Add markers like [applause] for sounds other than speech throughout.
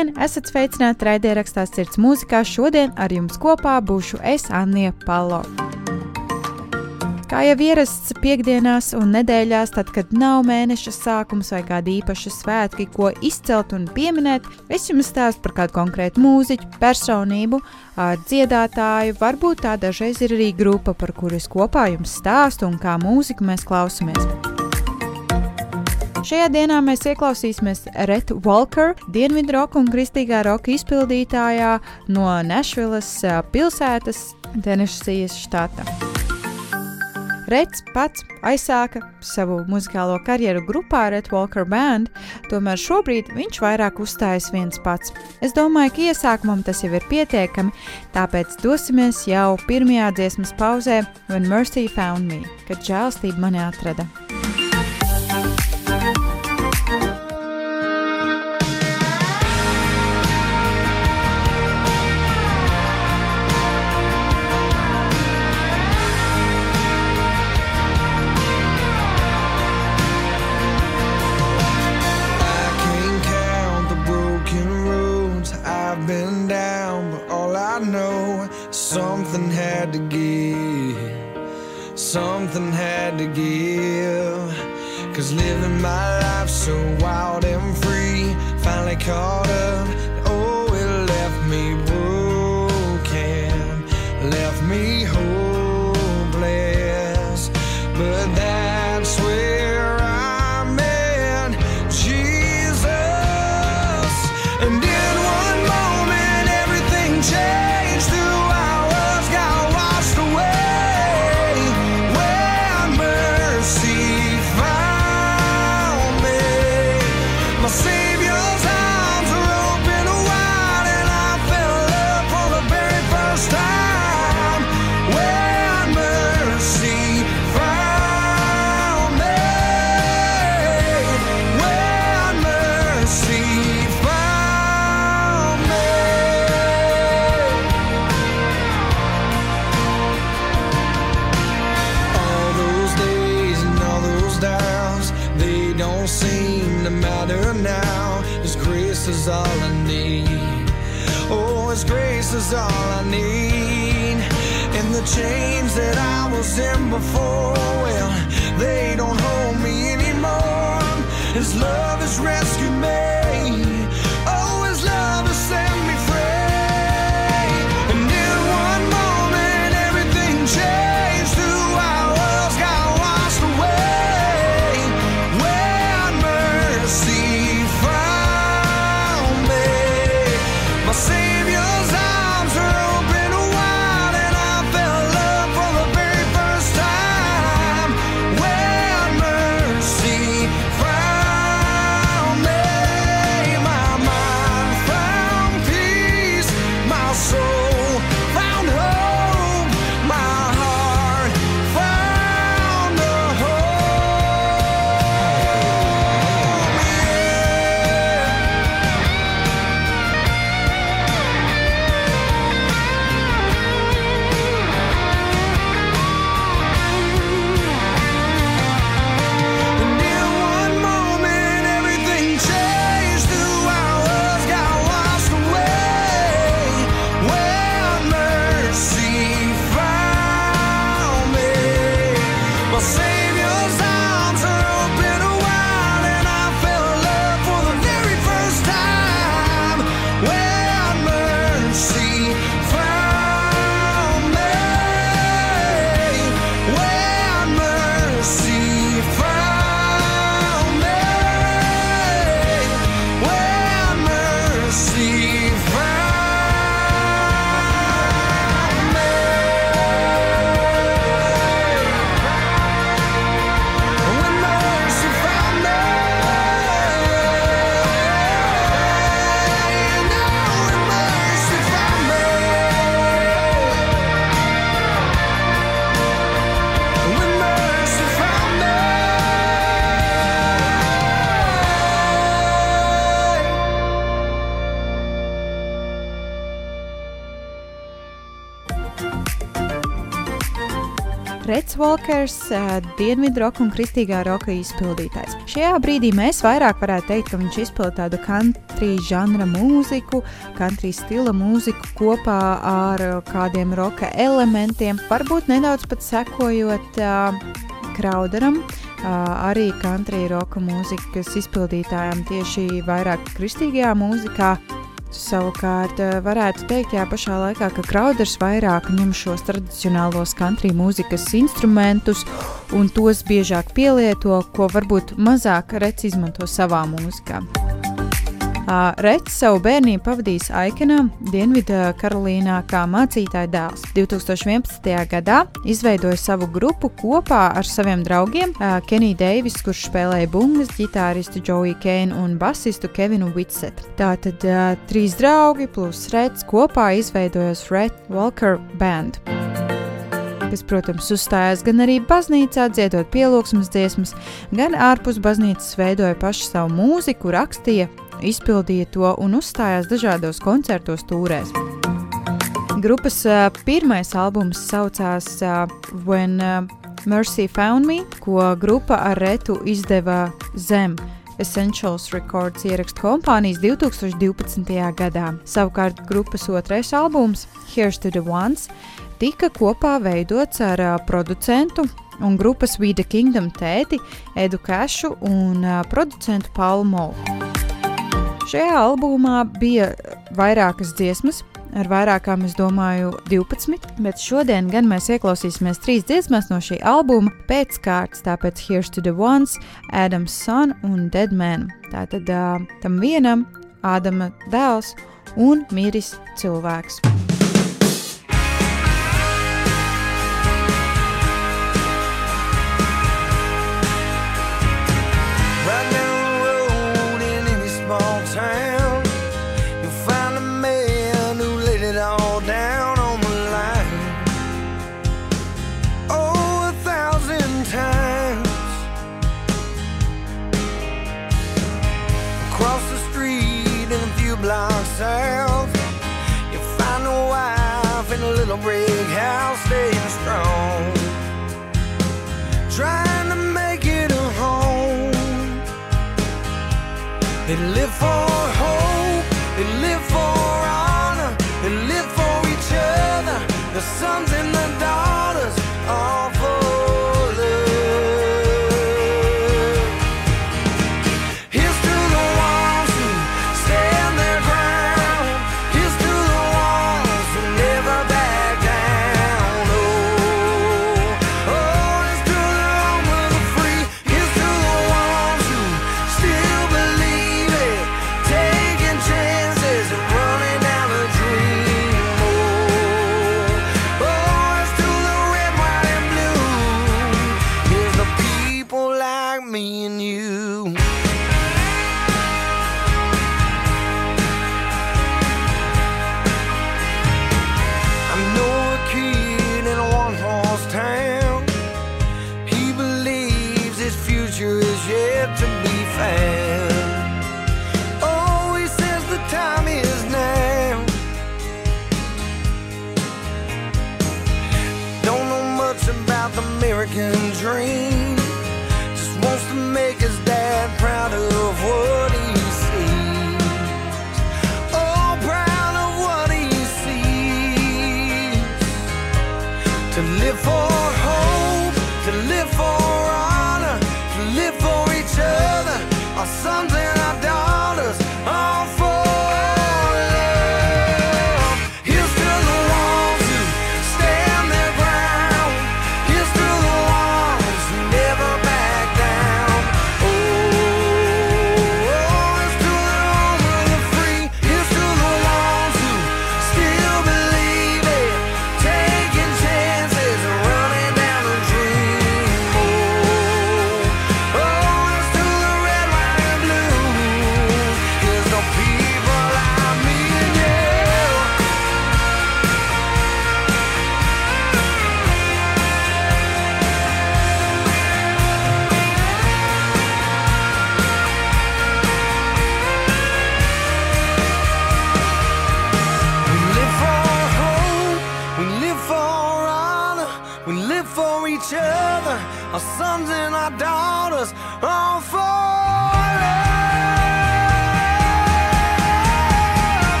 Labdien! Esat sveicināti raidierakstā Sirds mūzikā. Šodien ar jums kopā būšu es, Anija Palo. Kā jau ierasts piekdienās un nedēļās, tad, kad nav mēneša sākums vai kādi īpaši svētki, ko izcelt un pieminēt, es jums stāstu par kādu konkrētu mūziķu, personību, dziedātāju. Varbūt tā dažreiz ir arī grupa, par kuru es kopā jums stāstu un kā mūziku mēs klausāmies. Šajā dienā mēs ieklausīsimies Reta Walker, dienvidu roka un kristīgā roka izpildītājā no Nešvilas pilsētas, Tenesijas štata. Rets pats aizsāka savu muzikālo karjeru grupā Red Walker Band, tomēr šobrīd viņš vairāk uzstājas viens pats. Es domāju, ka iesākumam tas jau ir pietiekami, tāpēc dosimies jau pirmajā dziesmas pauzē When Mercy Found Me, kad žēlstība mani atrada. Had to give. Cause living my life so wild and free finally caught up. Oh, it left me the chains that I was in before, well, they don't hold me anymore. His love has rescued me. Uh, dienvidu roka un kristīgā roka izpildītājs. Šajā brīdī mēs vairāk varētu teikt, ka viņš izpild tādu country žanra mūziku, country stila mūziku kopā ar kādiem roka elementiem, varbūt nedaudz pat sekojot uh, Krauderam. Uh, arī country roka mūzikas izpildītājiem tieši vairāk kristīgajā mūzikā. Savukārt, varētu teikt, jā, pašā laikā, ka Krauders vairāk ņem šos tradicionālos country mūzikas instrumentus un tos biežāk pielieto, ko varbūt mazāk reci izmanto savā mūzikā. Rets savu bērnību pavadījis Aikenā, Dienvidā Karolīnā, kā mācītāja dēls. 2011. gadā izveidoja savu grupu kopā ar saviem draugiem Keniju Deivis, kurš spēlēja bungas, ģitāristu Joeju Keinu un basistu Kevinu Vitsetu. Tātad trīs draugi plus Rets kopā izveidojas Red Walker Band kas, protams, uzstājās gan arī baznīcā, dziedot pielūgsmes dziesmas, gan ārpus baznīcas veidoja pašu savu mūziku, rakstīja izpildīja to un uzstājās dažādos koncertos tūrēs. Grupas uh, pirmais albums saucās uh, When uh, Mercy Found Me, ko grupa ar Retu izdeva zem Essentials Records ierakstu kompānijas 2012. gadā. Savukārt grupas otrais albums, Here's to the Ones, tika kopā veidots ar uh, producentu un grupas We the Kingdom tēti Edu Kašu un uh, producentu Paulu Molku. Šajā albumā bija vairākas dziesmas, ar vairākām, es domāju, 12, bet šodien gan mēs ieklausīsimies trīs dziesmas no šī albuma pēc kārtas, tāpēc Here's to the Ones, Adams Son un Dead Man. Tātad uh, tam vienam Ādama dēls un miris cilvēks. They live for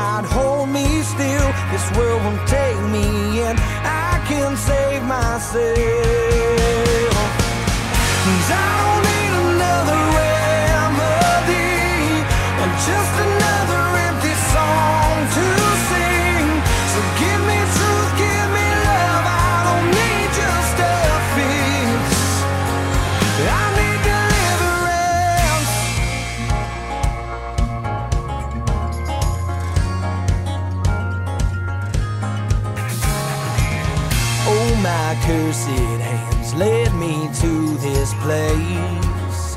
God, hold me still. This world won't take me in. I can save myself. Cause I don't to this place.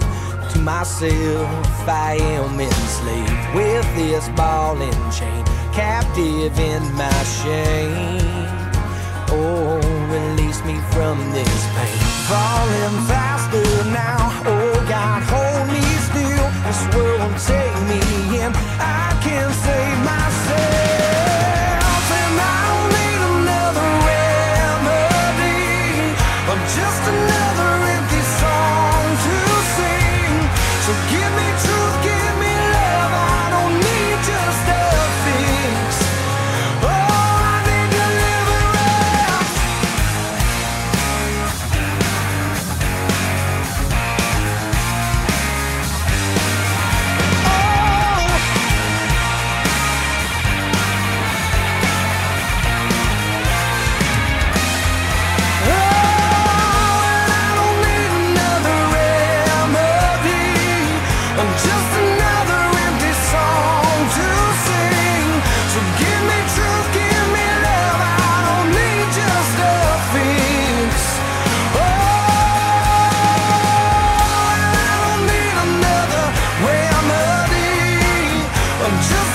To myself, I am enslaved with this ball and chain, captive in my shame. Oh, release me from this pain. Falling faster now. Oh, God, hold me still. This world won't take me in. I can't save my.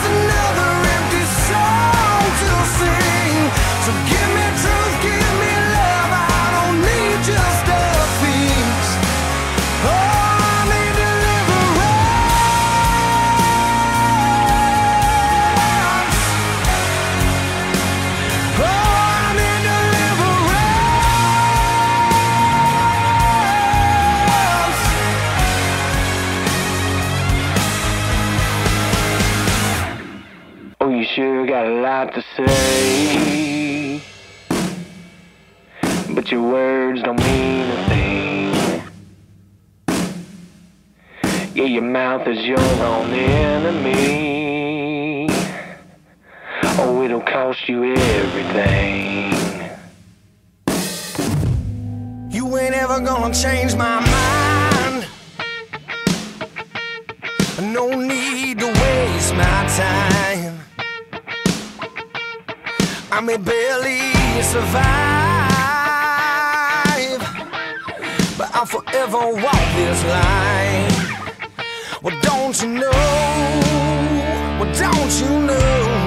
tonight yourself as your own enemy. Oh, it'll cost you everything. You ain't ever gonna change my mind. No need to waste my time. I may barely survive, but I'll forever walk this line you know? Well, don't you know?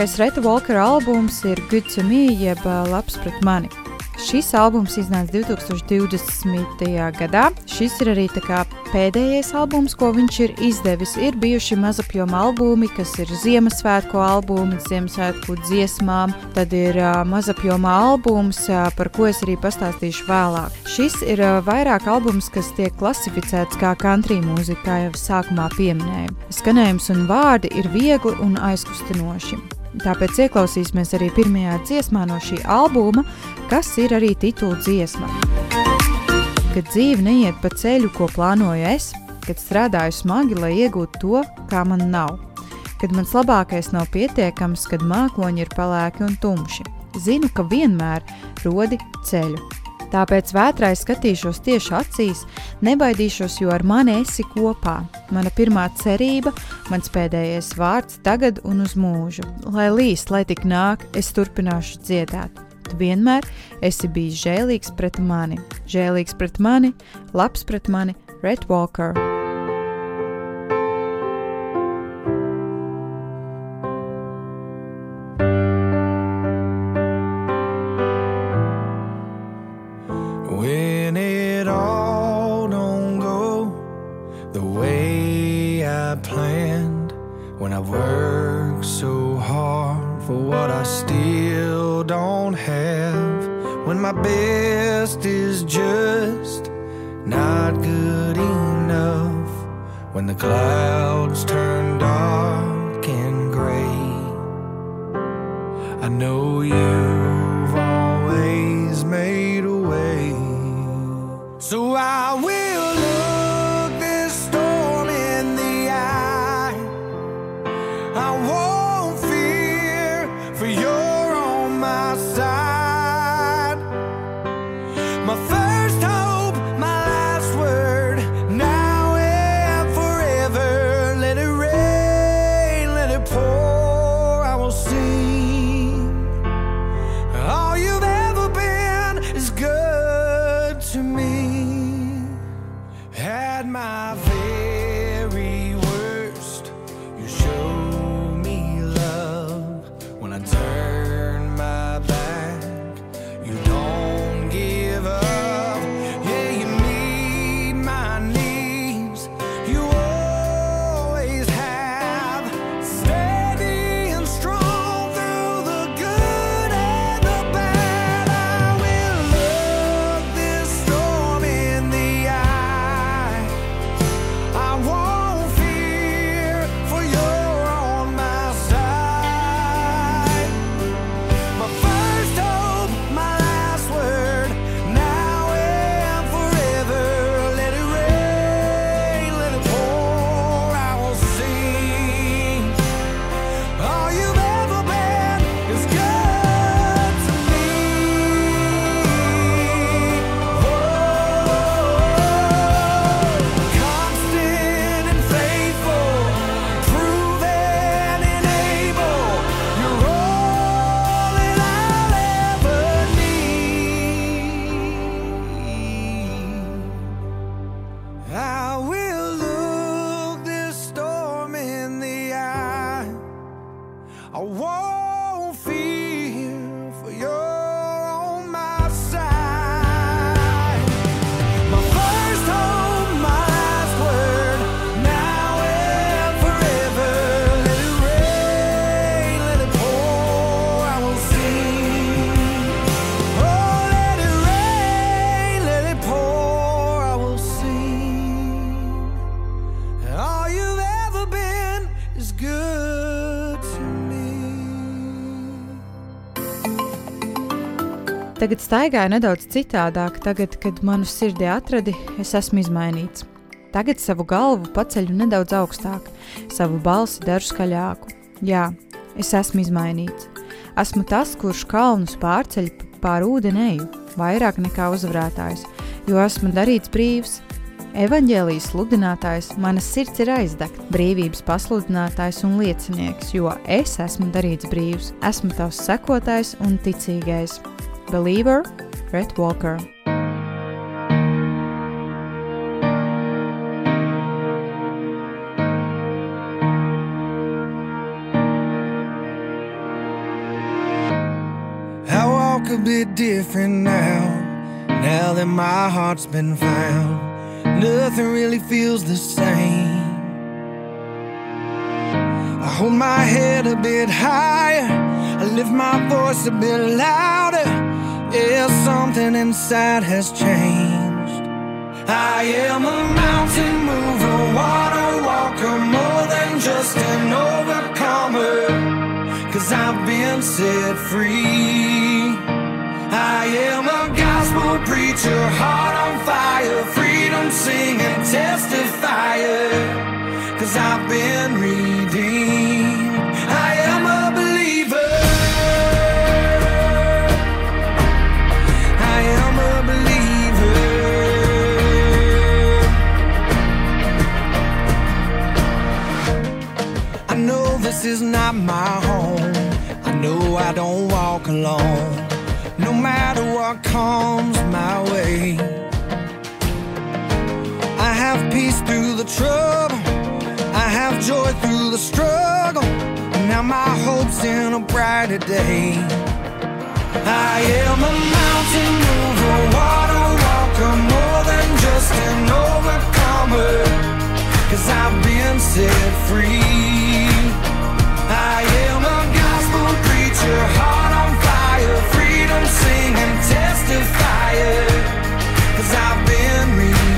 Jaunākais Reta Walkera albums ir Good to Me, jeb Labs pret mani. Šis albums iznāca 2020. gadā. Šis ir arī pēdējais albums, ko viņš ir izdevis. Ir bijuši mazapjoma albumi, kas ir Ziemassvētku albumi, Ziemassvētku dziesmām. Tad ir uh, mazapjoma albums, uh, par ko es arī pastāstīšu vēlāk. Šis ir uh, vairāk albums, kas tiek klasificēts kā country mūzika, kā jau sākumā pieminēju. Skanējums un vārdi ir viegli un aizkustinoši. Tāpēc ieklausīsimies arī pirmajā dziesmā no šī albuma, kas ir arī titula dziesma. Kad dzīve neiet pa ceļu, ko plānoju es, kad strādāju smagi, lai iegūtu to, kā man nav, kad mans labākais nav pietiekams, kad mākoņi ir pelēki un tumši. Zinu, ka vienmēr rodi ceļu. Tāpēc vētrai skatīšos tieši acīs, nebaidīšos, jo ar mani esi kopā. Mana pirmā cerība, mans pēdējais vārds tagad un uz mūžu. Lai līst, lai tik nāk, es turpināšu dziedāt. Tu vienmēr esi bijis žēlīgs pret mani, žēlīgs pret mani, labs pret mani, Red Walker. I planned when I worked so hard for what I still don't have. When my best is just not good enough. When the clouds turn dark and gray, I know you. Tagad staigāju nedaudz citādāk, tagad, kad manu sirdī atradi, es esmu izmainīts. Tagad savu galvu paceļu nedaudz augstāk, savu balsi daru skaļāku. Jā, es esmu izmainīts. Esmu tas, kurš kalnus pārceļ pār ūdeneju, vairāk nekā uzvarētājs, jo esmu darīts brīvs. Evangelijas sludinātājs, manas sirds ir aizdegta, brīvības pasludinātājs un liecinieks, jo es esmu darīts brīvs, esmu tavs sekotājs un ticīgais. Believer, Red Walker. a bit different now. Now that my heart's been found, nothing really feels the same. I hold my head a bit higher, I lift my voice a bit louder. Yeah, something inside has changed. I am a mountain mover, water walker, more than just an overcomer. Cause I've been set free. I am a gospel preacher, heart on fire, freedom singing, testifier. Cause I've been redeemed. This is not my home. I know I don't walk alone. No matter what comes my way. I have peace through the trouble. I have joy through the struggle. Now my hope's in a brighter day. I am a mountain mover, water walker, more than just an overcomer. Cause I've been set free. Heart on fire, freedom singing. Cause I've been redeemed.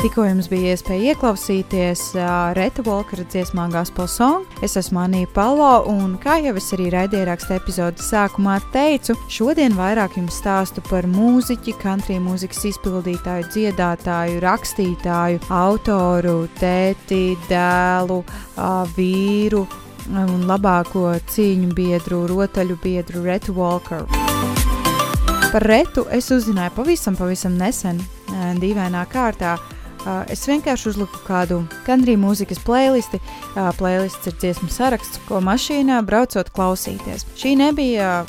Tikko jums bija iespēja ieklausīties uh, Reta Volkera dziesmā Gospel Song. Es esmu Anija Palo, un kā jau es arī raidierakstu epizodes sākumā teicu, šodien vairāk jums stāstu par mūziķi, country mūzikas izpildītāju, dziedātāju, rakstītāju, autoru, tēti, dēlu, uh, vīru un labāko cīņu biedru, rotaļu biedru Retu Walkeru. Par Retu es uzzināju pavisam, pavisam nesen, dīvainā kārtā. Es vienkārši uzliku kādu country mūzikas playlisti. Playlists ir dziesmu saraksts, ko mašīnā braucot klausīties. Šī nebija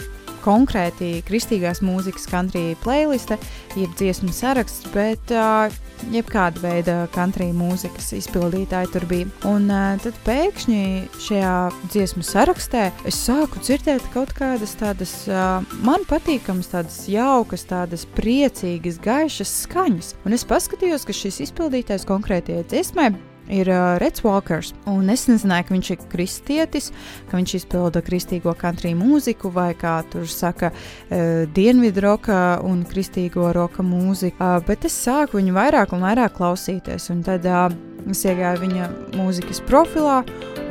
konkrēti kristīgās mūzikas country playliste, jeb dziesmu saraksts, bet uh, jebkāda veida country mūzikas izpildītāji tur bija. Un uh, tad pēkšņi šajā dziesmu sarakstē es sāku dzirdēt kaut kādas tādas uh, man patīkamas, tādas jaukas, tādas priecīgas, gaišas skaņas. Un es paskatījos, ka šis izpildītājs konkrētajai dziesmai ir uh, Reds Walkers. Un es nezināju, ka viņš ir kristietis, ka viņš izpilda kristīgo country mūziku, vai kā tur saka, uh, dienvidu roka un kristīgo roka mūziku. Uh, bet es sāku viņu vairāk un vairāk klausīties. Un tad uh, es iegāju viņa mūzikas profilā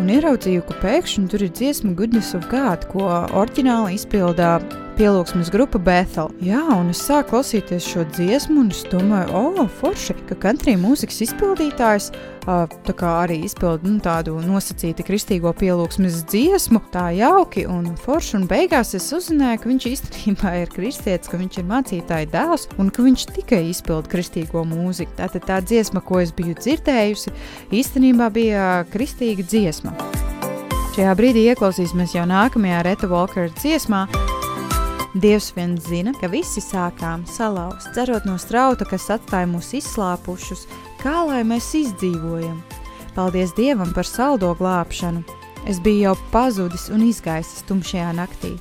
un ieraudzīju, ka pēkšņi tur ir dziesma Goodness of God, ko oriģināli izpildā pielūgsmes grupa Bethel. Jā, un es sāku klausīties šo dziesmu, un es domāju, o, oh, forši, ka country mūzikas izpildītājs uh, arī izpilda nu, tādu nosacītu kristīgo pielūgsmes dziesmu, tā jauki un forši. Un beigās es uzzināju, ka viņš īstenībā [laughs] ir kristietis, ka viņš ir mācītāja dēls un ka viņš tikai izpilda kristīgo mūziku. Tātad tā dziesma, ko es biju dzirdējusi, īstenībā bija kristīga dziesma. Šajā brīdī ieklausīsimies jau nākamajā Reta Walkera dziesmā, Dievs vien zina, ka visi sākām salauzt, cerot no strauta, kas atstāja mūs izslāpušus, kā lai mēs izdzīvojam. Paldies Dievam par saldo glābšanu! Es biju jau pazudis un izgaisis tumšajā naktī.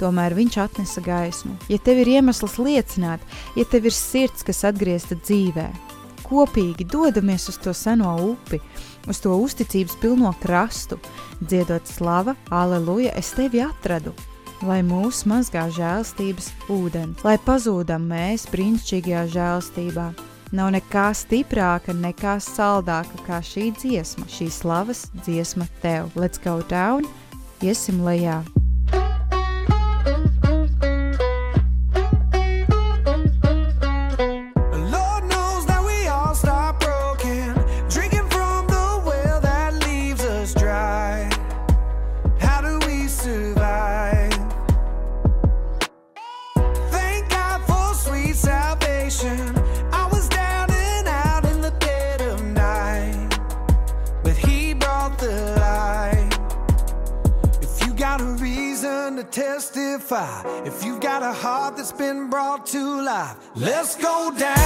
Tomēr viņš atnesa gaismu. Ja tev ir iemesls liecināt, ja tev ir sirds, kas atgriezta dzīvē, kopīgi dodamies uz to seno upi, uz to uzticības pilno krastu, dziedot slava, aleluja, es tevi atradu, lai mūs mazgā žēlstības ūdens, lai pazūdam mēs brīnišķīgajā žēlstībā. Nav nekā stiprāka, nekā saldāka kā šī dziesma, šī slavas dziesma tev. Let's go down, iesim lejā! Let's go down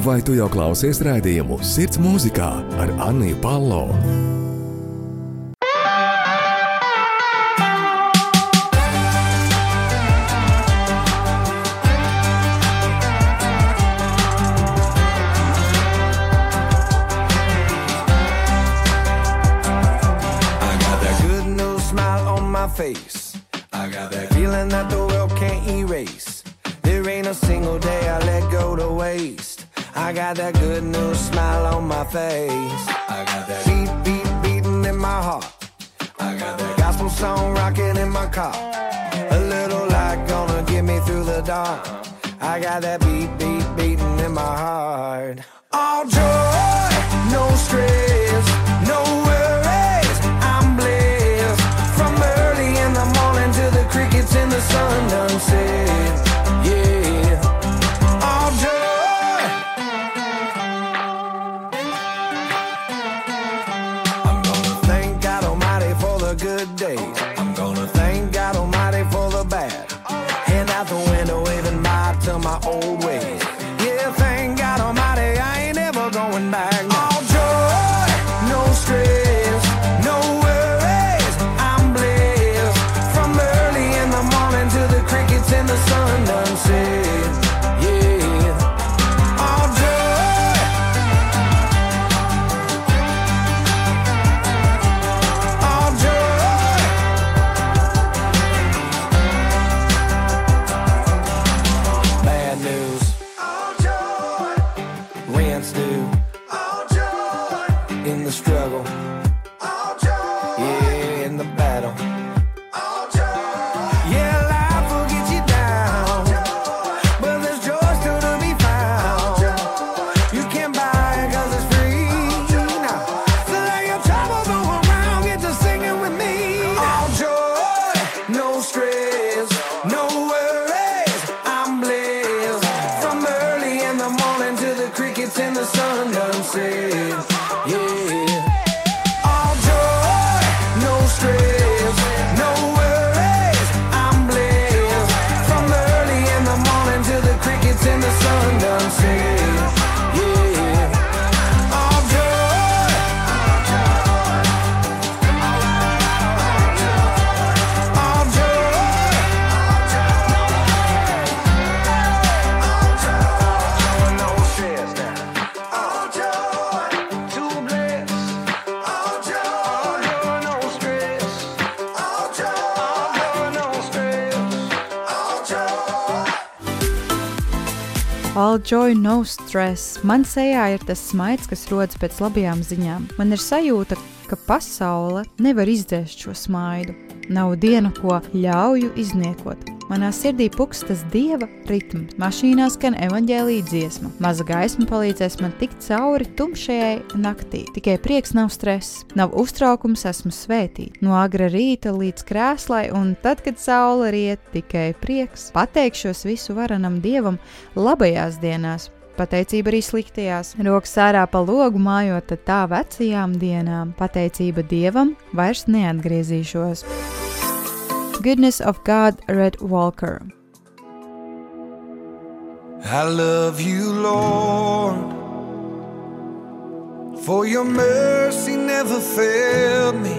Vai tu jau klausies raidījumu Sirds mūzikā ar Anniju Palo? Face. I got that feeling that the world can't erase. There ain't a single day I let go to waste. I got that good news smile on my face. I got that beat, beat, beating in my heart. I got that gospel song rocking in my car. A little light gonna get me through the dark. I got that beat, beat, beating in my heart. All joy, no stress, no worries. I'm blessed. From early in the morning to the crickets in the sun set. Yeah. Stress. Man sejā ir tas smaids, kas rodas pēc labajām ziņām. Man ir sajūta, ka pasaule nevar izdzēst šo smaidu. Nav dienu, ko ļauju izniekot. Manā sirdī pukstas dieva ritms, mašīnā skan evaņģēlīja dziesma. Maza gaisma palīdzēs man tikt cauri tumšajai naktī. Tikai prieks nav stress, nav uztraukums, esmu svētīta. No agra rīta līdz krēslai, un tad, kad saule riet, tikai prieks. Pateikšos visu varenam dievam labajās dienās. Pateicība arī sliktajās. Rokas ārā pa logu mājot tad tā vecajām dienām. Pateicība dievam vairs neatgriezīšos. Goodness of God, Red Walker. I love you, Lord, for your mercy never failed me.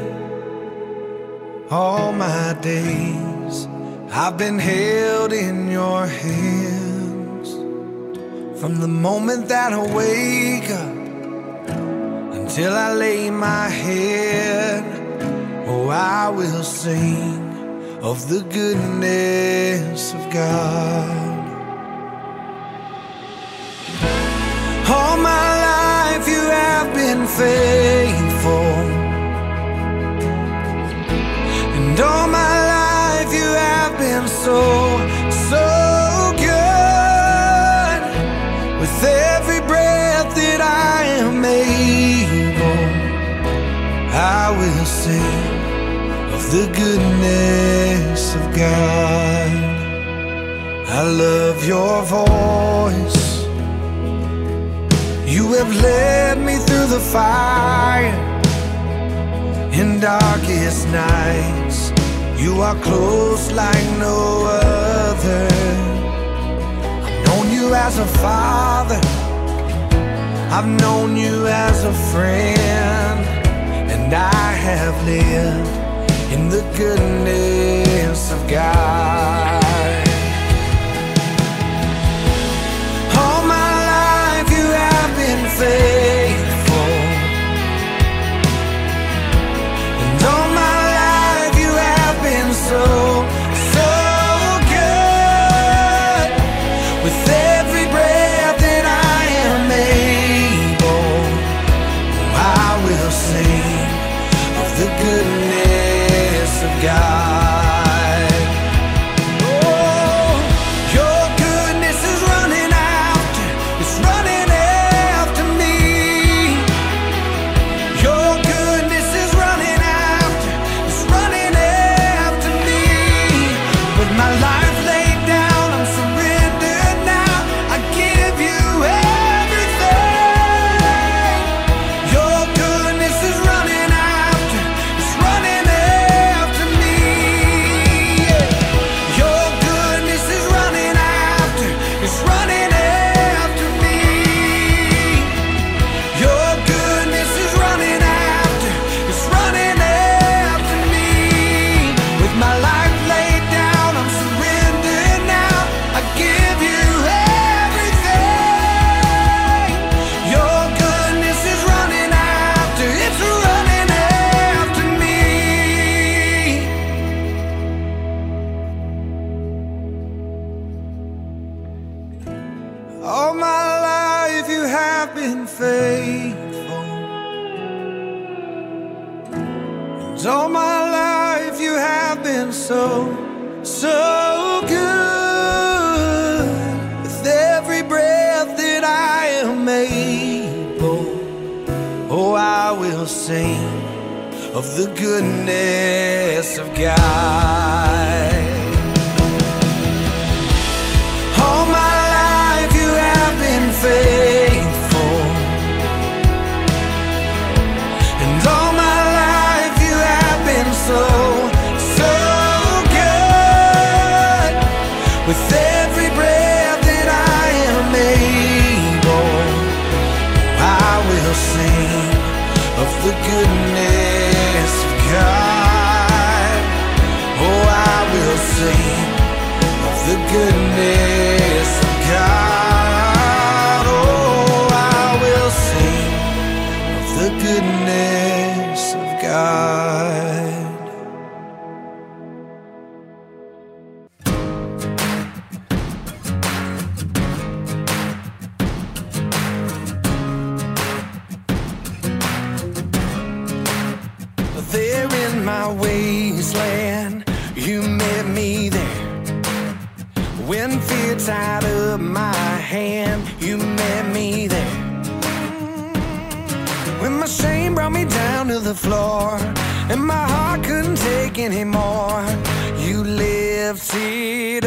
All my days I've been held in your hands. From the moment that I wake up until I lay my head, oh, I will sing of the goodness of God. All my life you have been faithful, and all my life you have been so. the goodness of God. I love your voice. You have led me through the fire in darkest nights. You are close like no other. I've known you as a father. I've known you as a friend, and I have lived in the goodness of God. my wasteland. You met me there. When fear tied up my hand, you met me there. When my shame brought me down to the floor, and my heart couldn't take anymore, you lifted.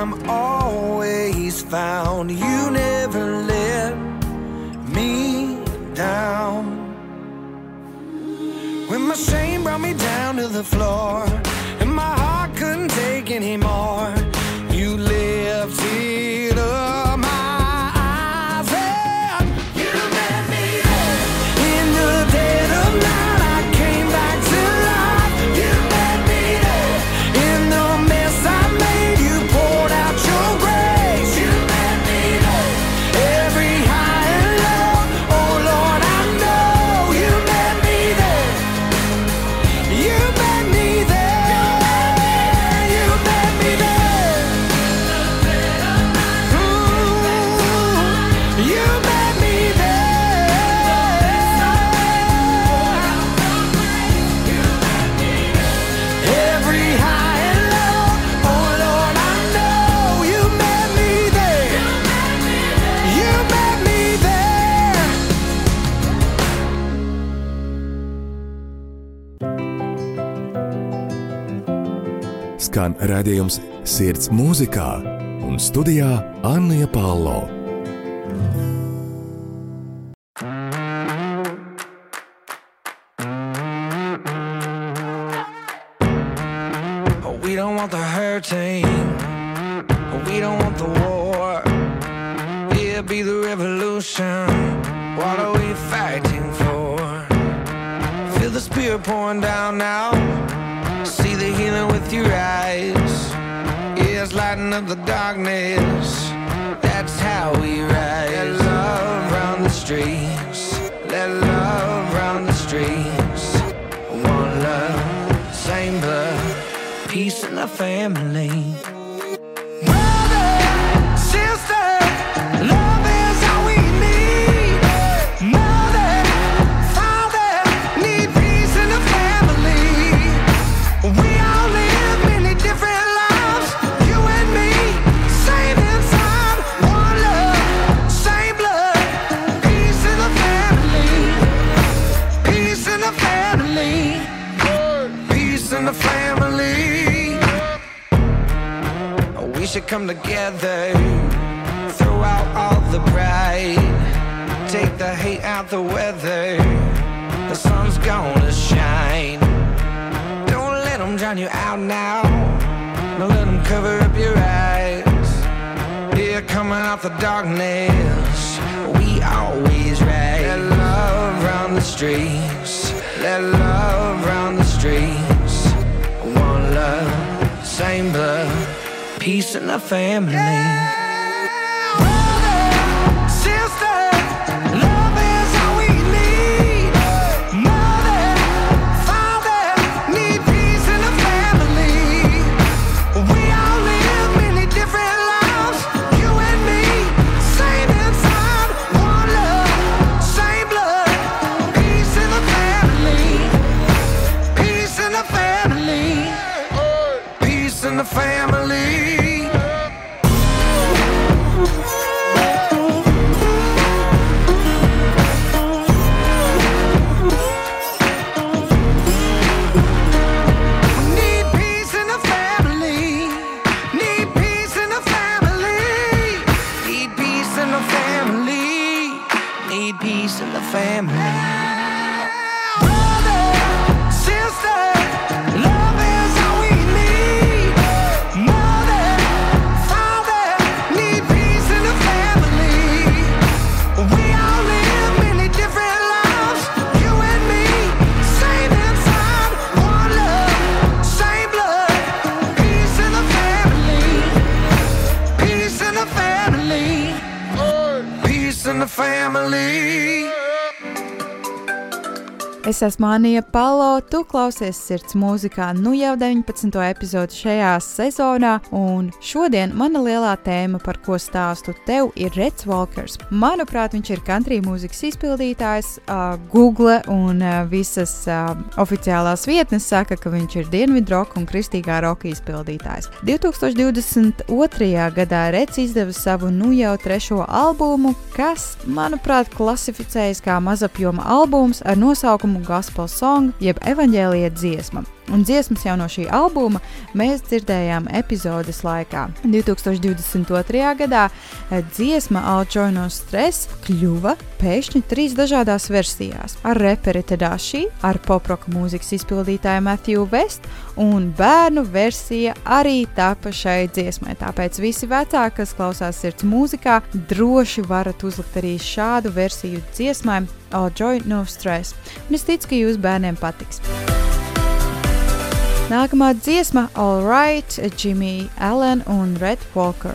I'm always found. You never let me down. When my shame brought me down to the floor. skan redzējums Sirds mūzikā un studijā Anna Palo. together. Throw out all the pride. Take the hate out the weather. The sun's gonna shine. Don't let them drown you out now. Don't let them cover up your eyes. Here coming out the darkness. We always rise Let love run the streets. Let love run the streets. One love, same blood peace in the family. Es esmu Anija Palo, tu klausies sirds mūzikā, nu jau 19. epizodi šajā sezonā, un šodien mana lielā tēma, par ko stāstu tev, ir Reds Walkers. Manuprāt, viņš ir country mūzikas izpildītājs. Uh, Google un uh, visas uh, oficiālās vietnes saka, ka viņš ir dienvidu roka un kristīgā roka izpildītājs. 2022. gadā Reds izdeva savu nu jau trešo albumu, kas, manuprāt, klasificējas kā mazapjoma albums ar nosaukumu Gospel Song, jeb evaņģēlīja dziesma. Un dziesmas jau no šī albuma mēs dzirdējām epizodes laikā. 2022. gadā eh, dziesma All Joy No Stress kļuva pēkšņi trīs dažādās versijās - ar reperi Tadashi, ar poproka mūzikas izpildītāju Matthew West, un bērnu versija arī tapa šai dziesmai. Tāpēc visi vecāki, kas klausās sirds mūzikā, droši varat uzlikt arī šādu versiju dziesmai All Joy No Stress. Un es ticu, ka jūs bērniem patiks. Nākamā dziesma - All Right, Jimmy Allen un Red Walker.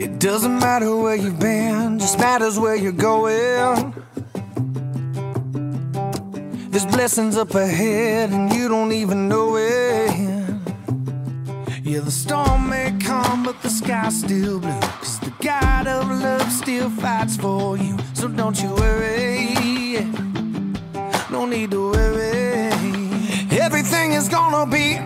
It doesn't matter where you've been, just matters where you're going. There's blessings up ahead, and you don't even know it. Yeah, the storm may come, but the sky's still blue. God of love still fights for you. So don't you worry. No need to worry. Everything is gonna be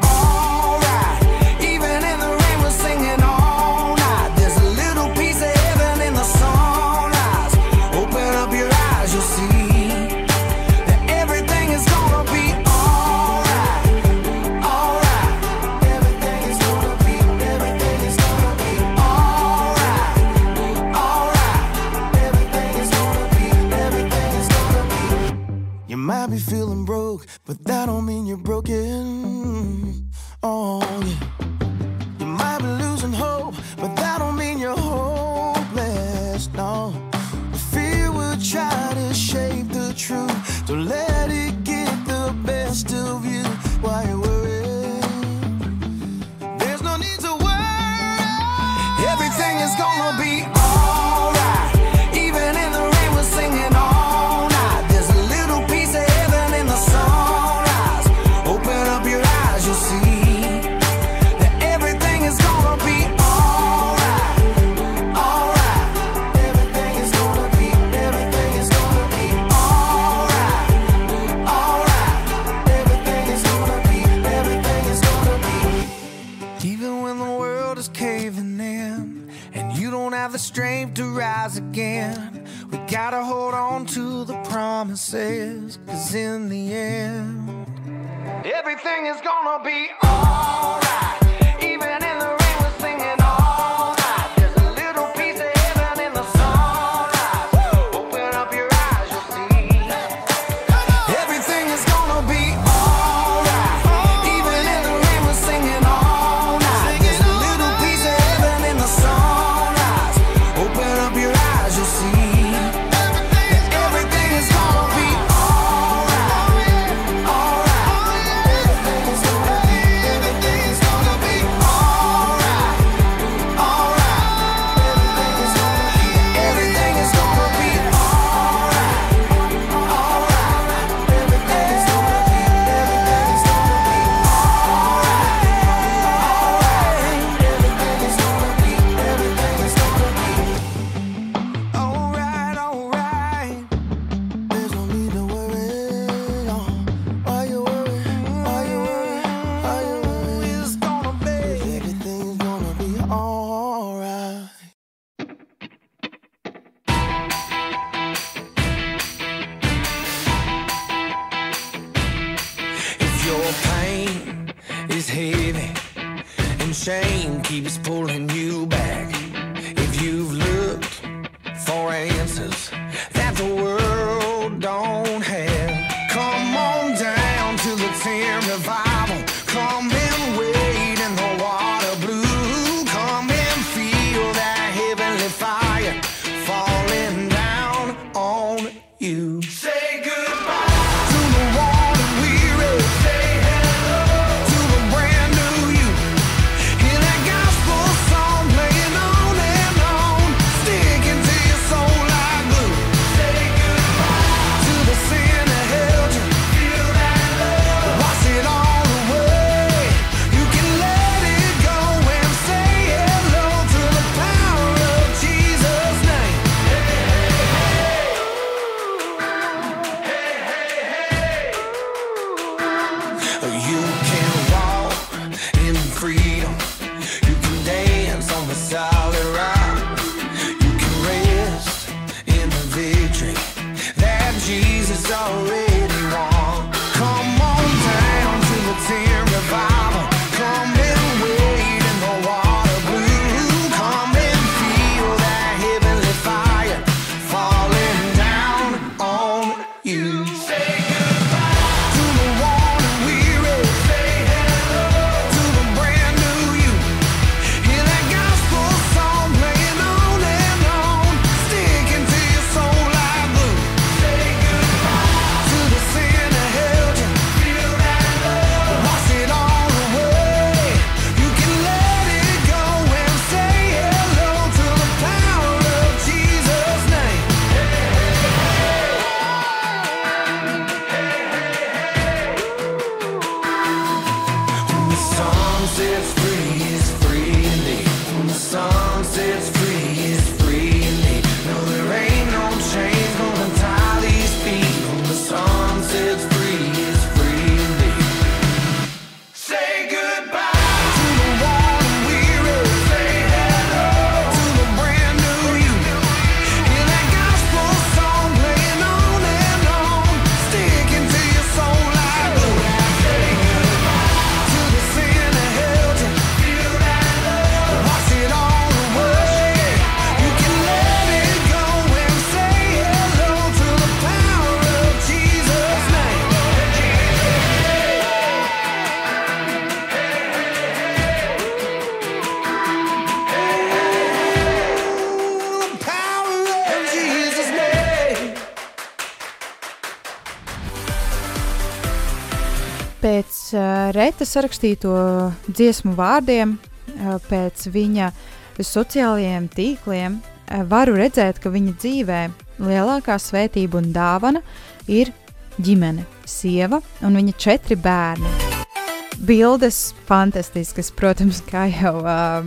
Jesus already Reta sarakstīto dziesmu vārdiem, uh, pēc viņa sociālajiem tīkliem, uh, varu redzēt, ka viņa dzīvē lielākā svētība un dāvana ir ģimene, sieva un viņa četri bērni. Bildes fantastiskas, protams, kā jau uh,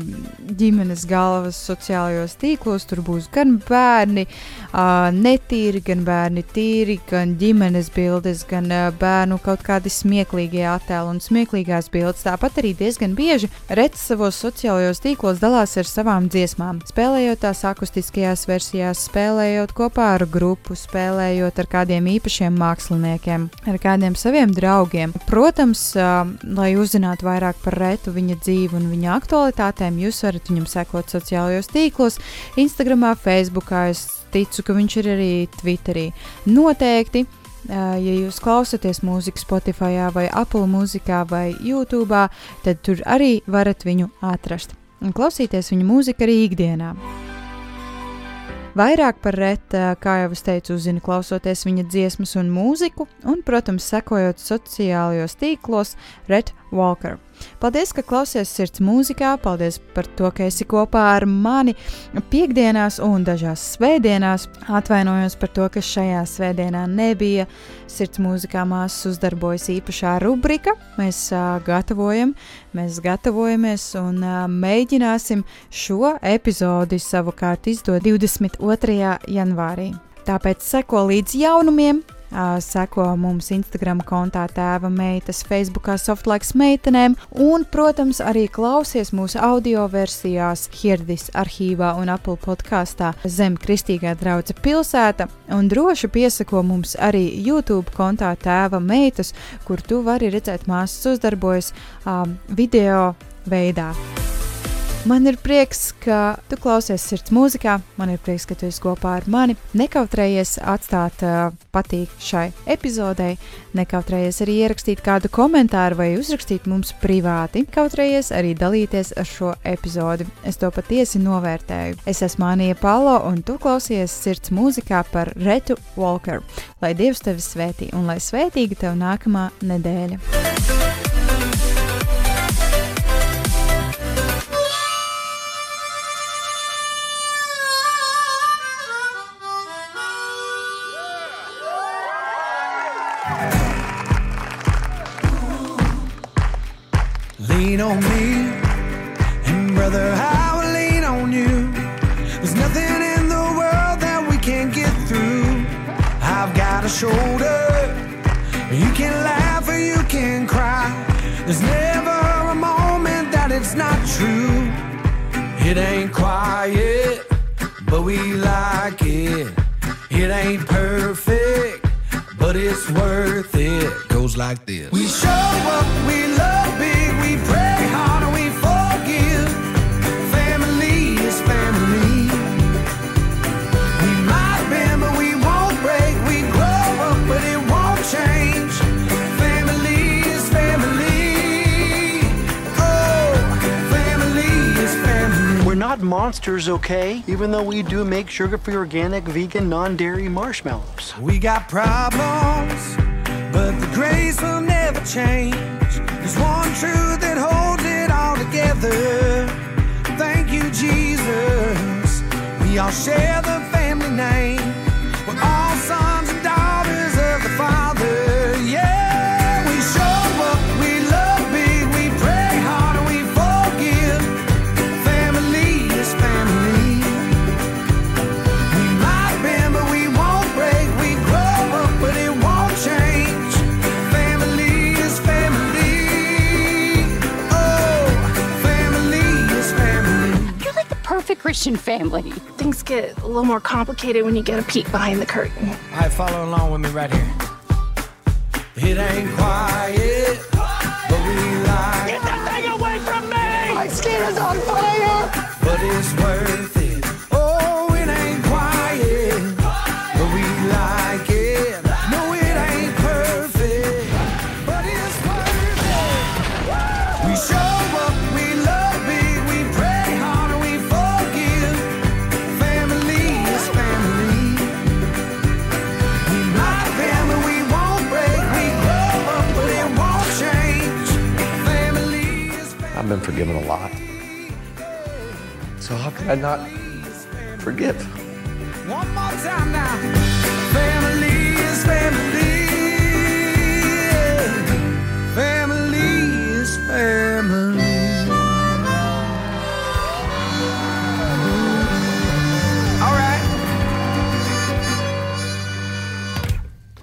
ģimenes galvas sociālajos tīklos. Tur būs gan bērni, uh, netīri, gan bērni tīri, gan ģimenes bildes, gan uh, bērnu kaut kādi smieklīgi attēli un smieklīgās bildes. Tāpat arī diezgan bieži Rets savos sociālajos tīklos dalās ar savām dziesmām, spēlējot tās akustiskajās versijās, spēlējot kopā ar grupu, spēlējot ar kādiem īpašiem māksliniekiem, ar kādiem saviem draugiem. Protams, uh, lai uzzinātu vairāk par Retu, viņa dzīvi un viņa aktualitātēm, jūs varat viņam sekot sociālajos tīklos, Instagram, Facebook. Es ticu, ka viņš ir arī Twitterī. Noteikti. Ja jūs klausāties mūziku Spotify, vai Apple mūzikā, vai YouTube, tad tur arī varat viņu atrast un klausīties viņa mūziku arī ikdienā. Vairāk par Rētu, kā jau es teicu, uzzina klausoties viņa dziesmas un mūziku, un, protams, sekojot sociālajos tīklos Red Walker. Paldies, ka klausies sirds mūzikā, paldies par to, ka esi kopā ar mani piekdienās un dažās svētdienās. Atvainojos par to, ka šajā svētdienā nebija sirds mūzikā māsas uzdarbojas īpašā rubrika. Mēs uh, gatavojam, mēs gatavojamies un uh, mēģināsim šo epizodi savukārt izdot 22. janvārī. Tāpēc seko līdz jaunumiem, seko mums Instagram kontā tēva meitas, Facebookā softlaiks meitenēm, un, protams, arī klausies mūsu audio versijās Hirdis arhīvā un Apple podkāstā Zem Kristīgā draudze pilsēta, un droši piesako mums arī YouTube kontā tēva meitas, kur tu vari redzēt māsas uzdarbojas um, video veidā. Man ir prieks, ka tu klausies sirds mūzikā, man ir prieks, ka tu esi kopā ar mani. Nekautrējies atstāt uh, patīk šai epizodei, nekautrējies arī ierakstīt kādu komentāru vai uzrakstīt mums privāti. Kautrējies arī dalīties ar šo epizodi. Es to patiesi novērtēju. Es esmu Anija Palo, un tu klausies sirds mūzikā par Retu Walker. Lai Dievs tevi svētī un lai svētīga tev nākamā nedēļa! Even though we do make sugar free, organic, vegan, non dairy marshmallows. We got problems, but the grace will never change. There's one truth that holds it all together. Thank you, Jesus. We all share the family name. Christian family. Things get a little more complicated when you get a peek behind the curtain. All right, follow along with me right here. It ain't quiet, but we like. Get that thing away from me! My skin is on fire! But it's worth forgiven a lot. So how could I not forgive? One more time now. Family is family. Family is family. All right.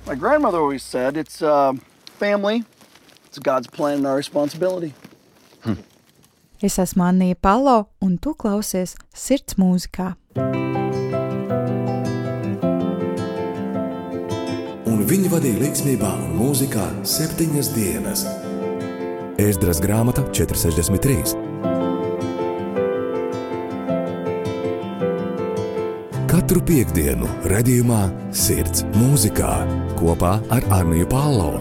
My grandmother always said it's uh, family, it's God's plan and our responsibility. Es esmu Anija Palo, un tu klausies sirds mūzikā. un viņi vadīja līdzsvarā un mūzikā septiņas dienas. Ēzdras grāmata 463. Katru piekdienu, redzējumā, sirds mūzikā kopā ar Arniju Pālau.